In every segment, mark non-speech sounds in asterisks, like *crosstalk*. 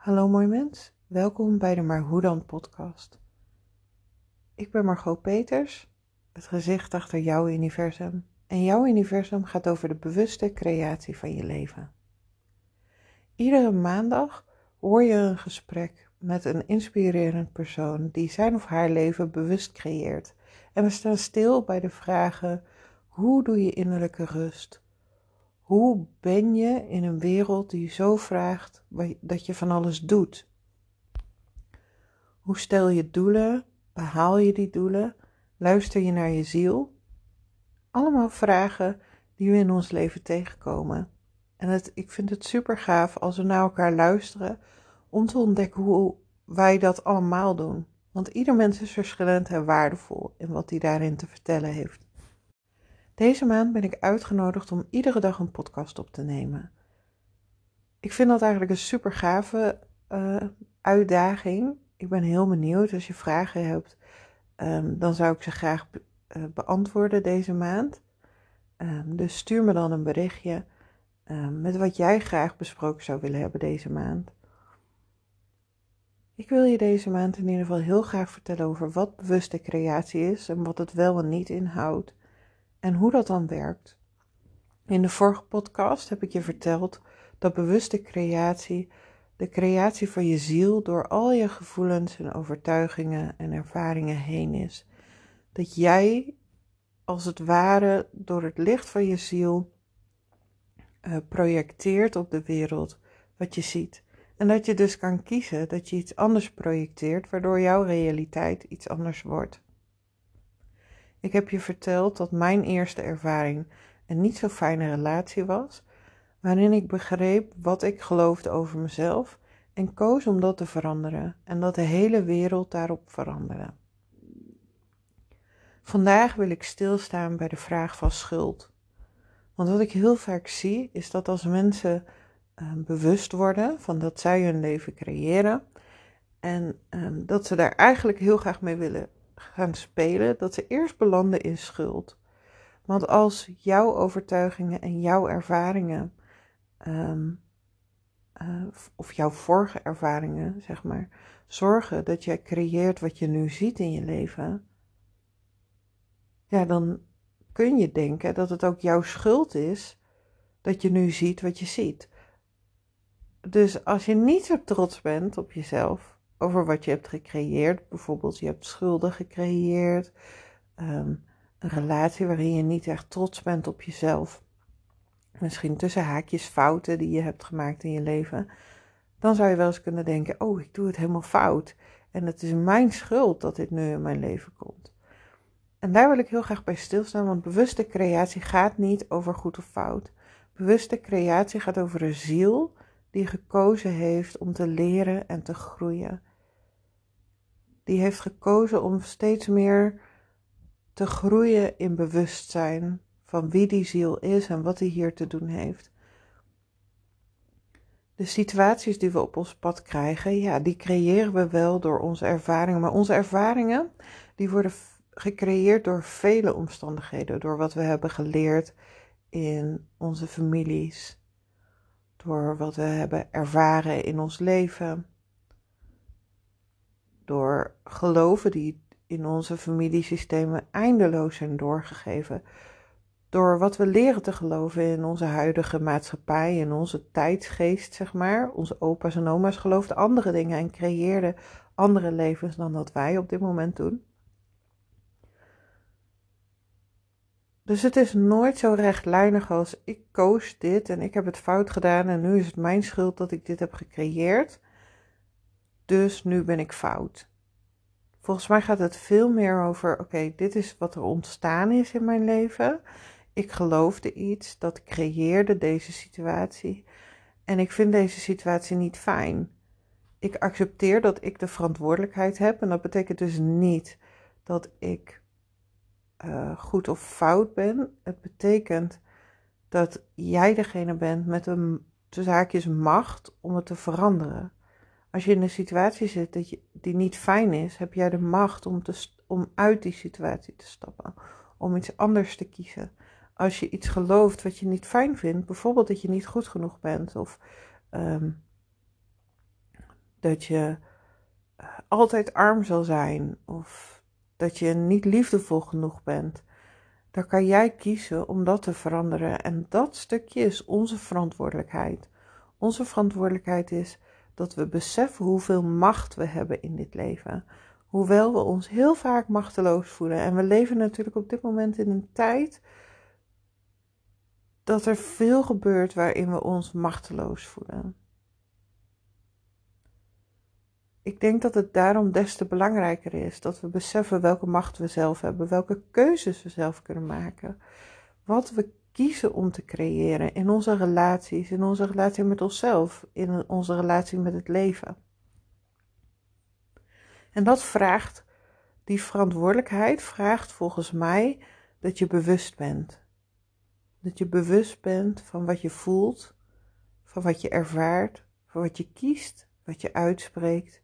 Hallo mooi mens, welkom bij de Maar Hoe Dan podcast. Ik ben Margot Peters, het gezicht achter jouw universum. En jouw universum gaat over de bewuste creatie van je leven. Iedere maandag hoor je een gesprek met een inspirerend persoon die zijn of haar leven bewust creëert. En we staan stil bij de vragen: hoe doe je innerlijke rust? Hoe ben je in een wereld die zo vraagt dat je van alles doet? Hoe stel je doelen? Behaal je die doelen? Luister je naar je ziel? Allemaal vragen die we in ons leven tegenkomen. En het, ik vind het super gaaf als we naar elkaar luisteren om te ontdekken hoe wij dat allemaal doen. Want ieder mens is verschillend en waardevol in wat hij daarin te vertellen heeft. Deze maand ben ik uitgenodigd om iedere dag een podcast op te nemen. Ik vind dat eigenlijk een super gave uh, uitdaging. Ik ben heel benieuwd. Als je vragen hebt, um, dan zou ik ze graag uh, beantwoorden deze maand. Um, dus stuur me dan een berichtje um, met wat jij graag besproken zou willen hebben deze maand. Ik wil je deze maand in ieder geval heel graag vertellen over wat bewuste creatie is en wat het wel en niet inhoudt en hoe dat dan werkt. In de vorige podcast heb ik je verteld dat bewuste creatie de creatie van je ziel door al je gevoelens en overtuigingen en ervaringen heen is. Dat jij als het ware door het licht van je ziel uh, projecteert op de wereld wat je ziet. En dat je dus kan kiezen dat je iets anders projecteert, waardoor jouw realiteit iets anders wordt. Ik heb je verteld dat mijn eerste ervaring een niet zo fijne relatie was, waarin ik begreep wat ik geloofde over mezelf en koos om dat te veranderen en dat de hele wereld daarop veranderde. Vandaag wil ik stilstaan bij de vraag van schuld. Want wat ik heel vaak zie is dat als mensen uh, bewust worden van dat zij hun leven creëren en uh, dat ze daar eigenlijk heel graag mee willen gaan spelen, dat ze eerst belanden in schuld. Want als jouw overtuigingen en jouw ervaringen, um, uh, of jouw vorige ervaringen, zeg maar, zorgen dat jij creëert wat je nu ziet in je leven, ja, dan kun je denken dat het ook jouw schuld is dat je nu ziet wat je ziet. Dus als je niet zo trots bent op jezelf, over wat je hebt gecreëerd. Bijvoorbeeld, je hebt schulden gecreëerd, um, een relatie waarin je niet echt trots bent op jezelf. Misschien tussen haakjes fouten die je hebt gemaakt in je leven. Dan zou je wel eens kunnen denken: Oh, ik doe het helemaal fout. En het is mijn schuld dat dit nu in mijn leven komt. En daar wil ik heel graag bij stilstaan, want bewuste creatie gaat niet over goed of fout. Bewuste creatie gaat over een ziel die gekozen heeft om te leren en te groeien die heeft gekozen om steeds meer te groeien in bewustzijn van wie die ziel is en wat hij hier te doen heeft. De situaties die we op ons pad krijgen, ja, die creëren we wel door onze ervaringen, maar onze ervaringen, die worden gecreëerd door vele omstandigheden, door wat we hebben geleerd in onze families, door wat we hebben ervaren in ons leven, door geloven die in onze familiesystemen eindeloos zijn doorgegeven. Door wat we leren te geloven in onze huidige maatschappij, in onze tijdsgeest, zeg maar. Onze opa's en oma's geloofden andere dingen en creëerden andere levens dan dat wij op dit moment doen. Dus het is nooit zo rechtlijnig als ik koos dit en ik heb het fout gedaan en nu is het mijn schuld dat ik dit heb gecreëerd dus nu ben ik fout. Volgens mij gaat het veel meer over: oké, dit is wat er ontstaan is in mijn leven. Ik geloofde iets, dat creëerde deze situatie. En ik vind deze situatie niet fijn. Ik accepteer dat ik de verantwoordelijkheid heb. En dat betekent dus niet dat ik uh, goed of fout ben. Het betekent dat jij degene bent met een zaakjes macht om het te veranderen. Als je in een situatie zit dat je, die niet fijn is, heb jij de macht om, te, om uit die situatie te stappen. Om iets anders te kiezen. Als je iets gelooft wat je niet fijn vindt, bijvoorbeeld dat je niet goed genoeg bent of um, dat je eh, altijd arm zal zijn of dat je niet liefdevol genoeg bent, dan kan jij kiezen om dat te veranderen. En dat stukje is onze verantwoordelijkheid. Onze verantwoordelijkheid is dat we beseffen hoeveel macht we hebben in dit leven. Hoewel we ons heel vaak machteloos voelen. En we leven natuurlijk op dit moment in een tijd dat er veel gebeurt waarin we ons machteloos voelen. Ik denk dat het daarom des te belangrijker is dat we beseffen welke macht we zelf hebben, welke keuzes we zelf kunnen maken, wat we kiezen om te creëren in onze relaties, in onze relatie met onszelf, in onze relatie met het leven. En dat vraagt, die verantwoordelijkheid vraagt volgens mij dat je bewust bent. Dat je bewust bent van wat je voelt, van wat je ervaart, van wat je kiest, wat je uitspreekt.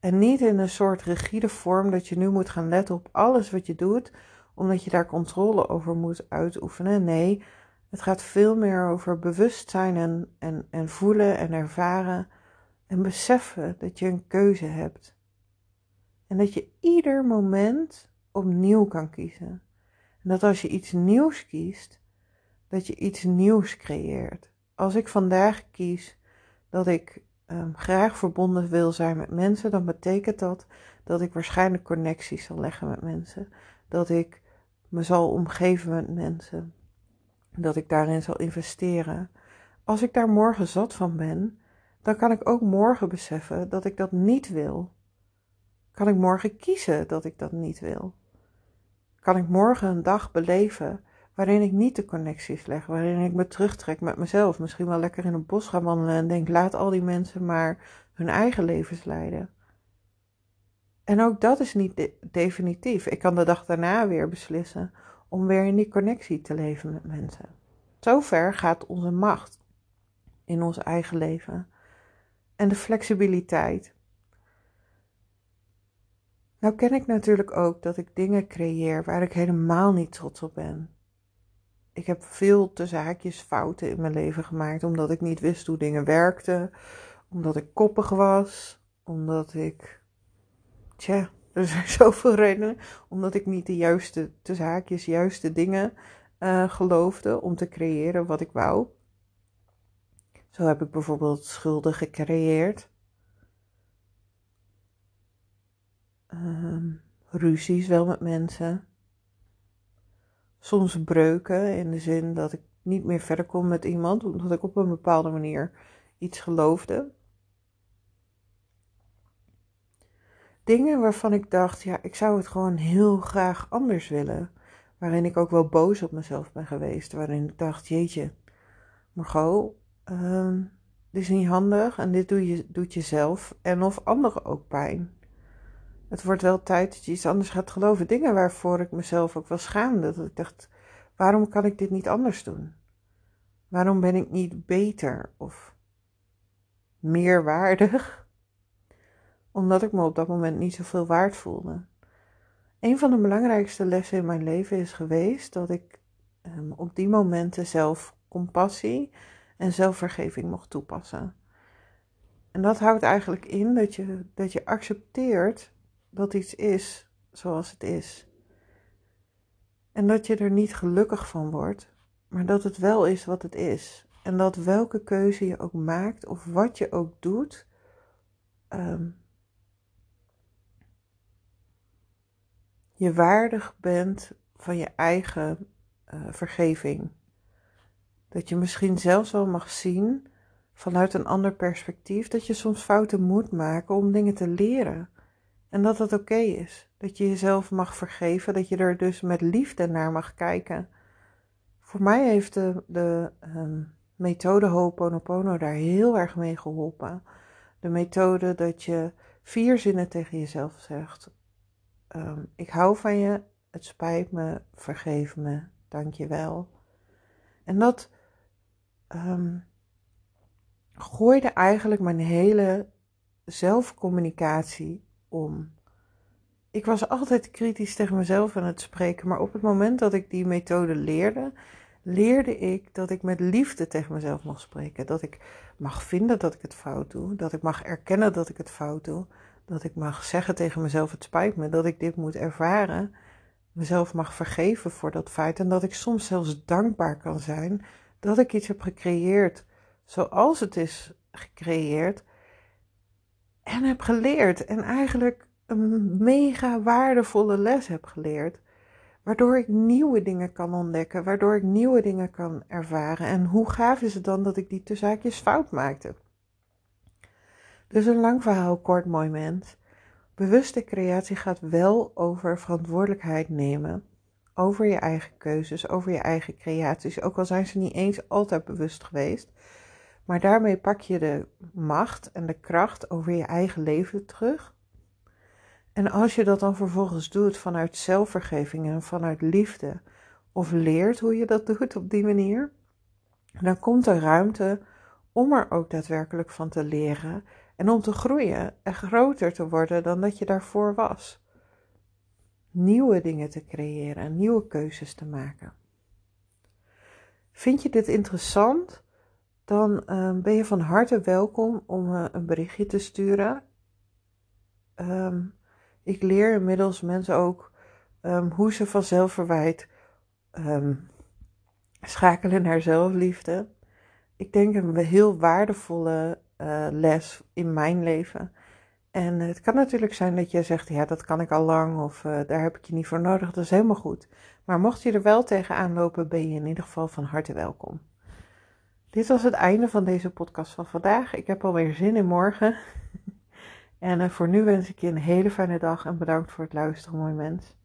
En niet in een soort rigide vorm dat je nu moet gaan letten op alles wat je doet, omdat je daar controle over moet uitoefenen. Nee, het gaat veel meer over bewustzijn en, en, en voelen en ervaren en beseffen dat je een keuze hebt. En dat je ieder moment opnieuw kan kiezen. En dat als je iets nieuws kiest, dat je iets nieuws creëert. Als ik vandaag kies dat ik um, graag verbonden wil zijn met mensen, dan betekent dat dat ik waarschijnlijk connecties zal leggen met mensen. Dat ik me zal omgeven met mensen. Dat ik daarin zal investeren. Als ik daar morgen zat van ben, dan kan ik ook morgen beseffen dat ik dat niet wil. Kan ik morgen kiezen dat ik dat niet wil? Kan ik morgen een dag beleven waarin ik niet de connecties leg, waarin ik me terugtrek met mezelf, misschien wel lekker in een bos ga wandelen en denk: laat al die mensen maar hun eigen levens leiden. En ook dat is niet definitief. Ik kan de dag daarna weer beslissen om weer in die connectie te leven met mensen. Zover gaat onze macht in ons eigen leven. En de flexibiliteit. Nou ken ik natuurlijk ook dat ik dingen creëer waar ik helemaal niet trots op ben. Ik heb veel te zaakjes fouten in mijn leven gemaakt omdat ik niet wist hoe dingen werkten, omdat ik koppig was, omdat ik, tja, er zijn *laughs* zoveel redenen, omdat ik niet de juiste te zaakjes, juiste dingen uh, geloofde om te creëren wat ik wou. Zo heb ik bijvoorbeeld schulden gecreëerd. Um, ruzies wel met mensen soms breuken in de zin dat ik niet meer verder kom met iemand omdat ik op een bepaalde manier iets geloofde. Dingen waarvan ik dacht, ja, ik zou het gewoon heel graag anders willen. Waarin ik ook wel boos op mezelf ben geweest. Waarin ik dacht, jeetje, Margot, uh, dit is niet handig en dit doe je, doet jezelf en of anderen ook pijn het wordt wel tijd dat je iets anders gaat geloven. Dingen waarvoor ik mezelf ook wel schaamde. Dat ik dacht, waarom kan ik dit niet anders doen? Waarom ben ik niet beter of meer waardig? Omdat ik me op dat moment niet zoveel waard voelde. Een van de belangrijkste lessen in mijn leven is geweest dat ik um, op die momenten zelf compassie en zelfvergeving mocht toepassen. En dat houdt eigenlijk in dat je, dat je accepteert dat iets is zoals het is. En dat je er niet gelukkig van wordt, maar dat het wel is wat het is. En dat welke keuze je ook maakt of wat je ook doet, ehm, je waardig bent van je eigen uh, vergeving. Dat je misschien zelfs wel mag zien vanuit een ander perspectief dat je soms fouten moet maken om dingen te leren. En dat het oké is. Dat je jezelf mag vergeven. Dat je er dus met liefde naar mag kijken. Voor mij heeft de, de um, methode Ho'oponopono daar heel erg mee geholpen. De methode dat je vier zinnen tegen jezelf zegt. Um, ik hou van je, het spijt me, vergeef me, dank je wel. En dat um, gooide eigenlijk mijn hele zelfcommunicatie om. Ik was altijd kritisch tegen mezelf aan het spreken, maar op het moment dat ik die methode leerde leerde ik dat ik met liefde tegen mezelf mag spreken. Dat ik mag vinden dat ik het fout doe. Dat ik mag erkennen dat ik het fout doe. Dat ik mag zeggen tegen mezelf: Het spijt me dat ik dit moet ervaren. Mezelf mag vergeven voor dat feit. En dat ik soms zelfs dankbaar kan zijn dat ik iets heb gecreëerd zoals het is gecreëerd. En heb geleerd. En eigenlijk een mega waardevolle les heb geleerd. Waardoor ik nieuwe dingen kan ontdekken, waardoor ik nieuwe dingen kan ervaren. En hoe gaaf is het dan dat ik die tussenhaakjes fout maakte? Dus een lang verhaal, kort mooi mens. Bewuste creatie gaat wel over verantwoordelijkheid nemen. Over je eigen keuzes, over je eigen creaties. Ook al zijn ze niet eens altijd bewust geweest. Maar daarmee pak je de macht en de kracht over je eigen leven terug. En als je dat dan vervolgens doet vanuit zelfvergeving en vanuit liefde, of leert hoe je dat *laughs* doet op die manier, dan komt er ruimte om er ook daadwerkelijk van te leren en om te groeien en groter te worden dan dat je daarvoor was. Nieuwe dingen te creëren, nieuwe keuzes te maken. Vind je dit interessant? Dan ehm, ben je van harte welkom om uh, een berichtje te sturen. Um, ik leer inmiddels mensen ook um, hoe ze van zelfverwijt um, schakelen naar zelfliefde. Ik denk een heel waardevolle uh, les in mijn leven. En het kan natuurlijk zijn dat je zegt, ja, dat kan ik al lang of uh, daar heb ik je niet voor nodig. Dat is helemaal goed. Maar mocht je er wel tegenaan lopen, ben je in ieder geval van harte welkom. Dit was het einde van deze podcast van vandaag. Ik heb alweer zin in morgen. *laughs* En uh, voor nu wens ik je een hele fijne dag en bedankt voor het luisteren, mooi mens.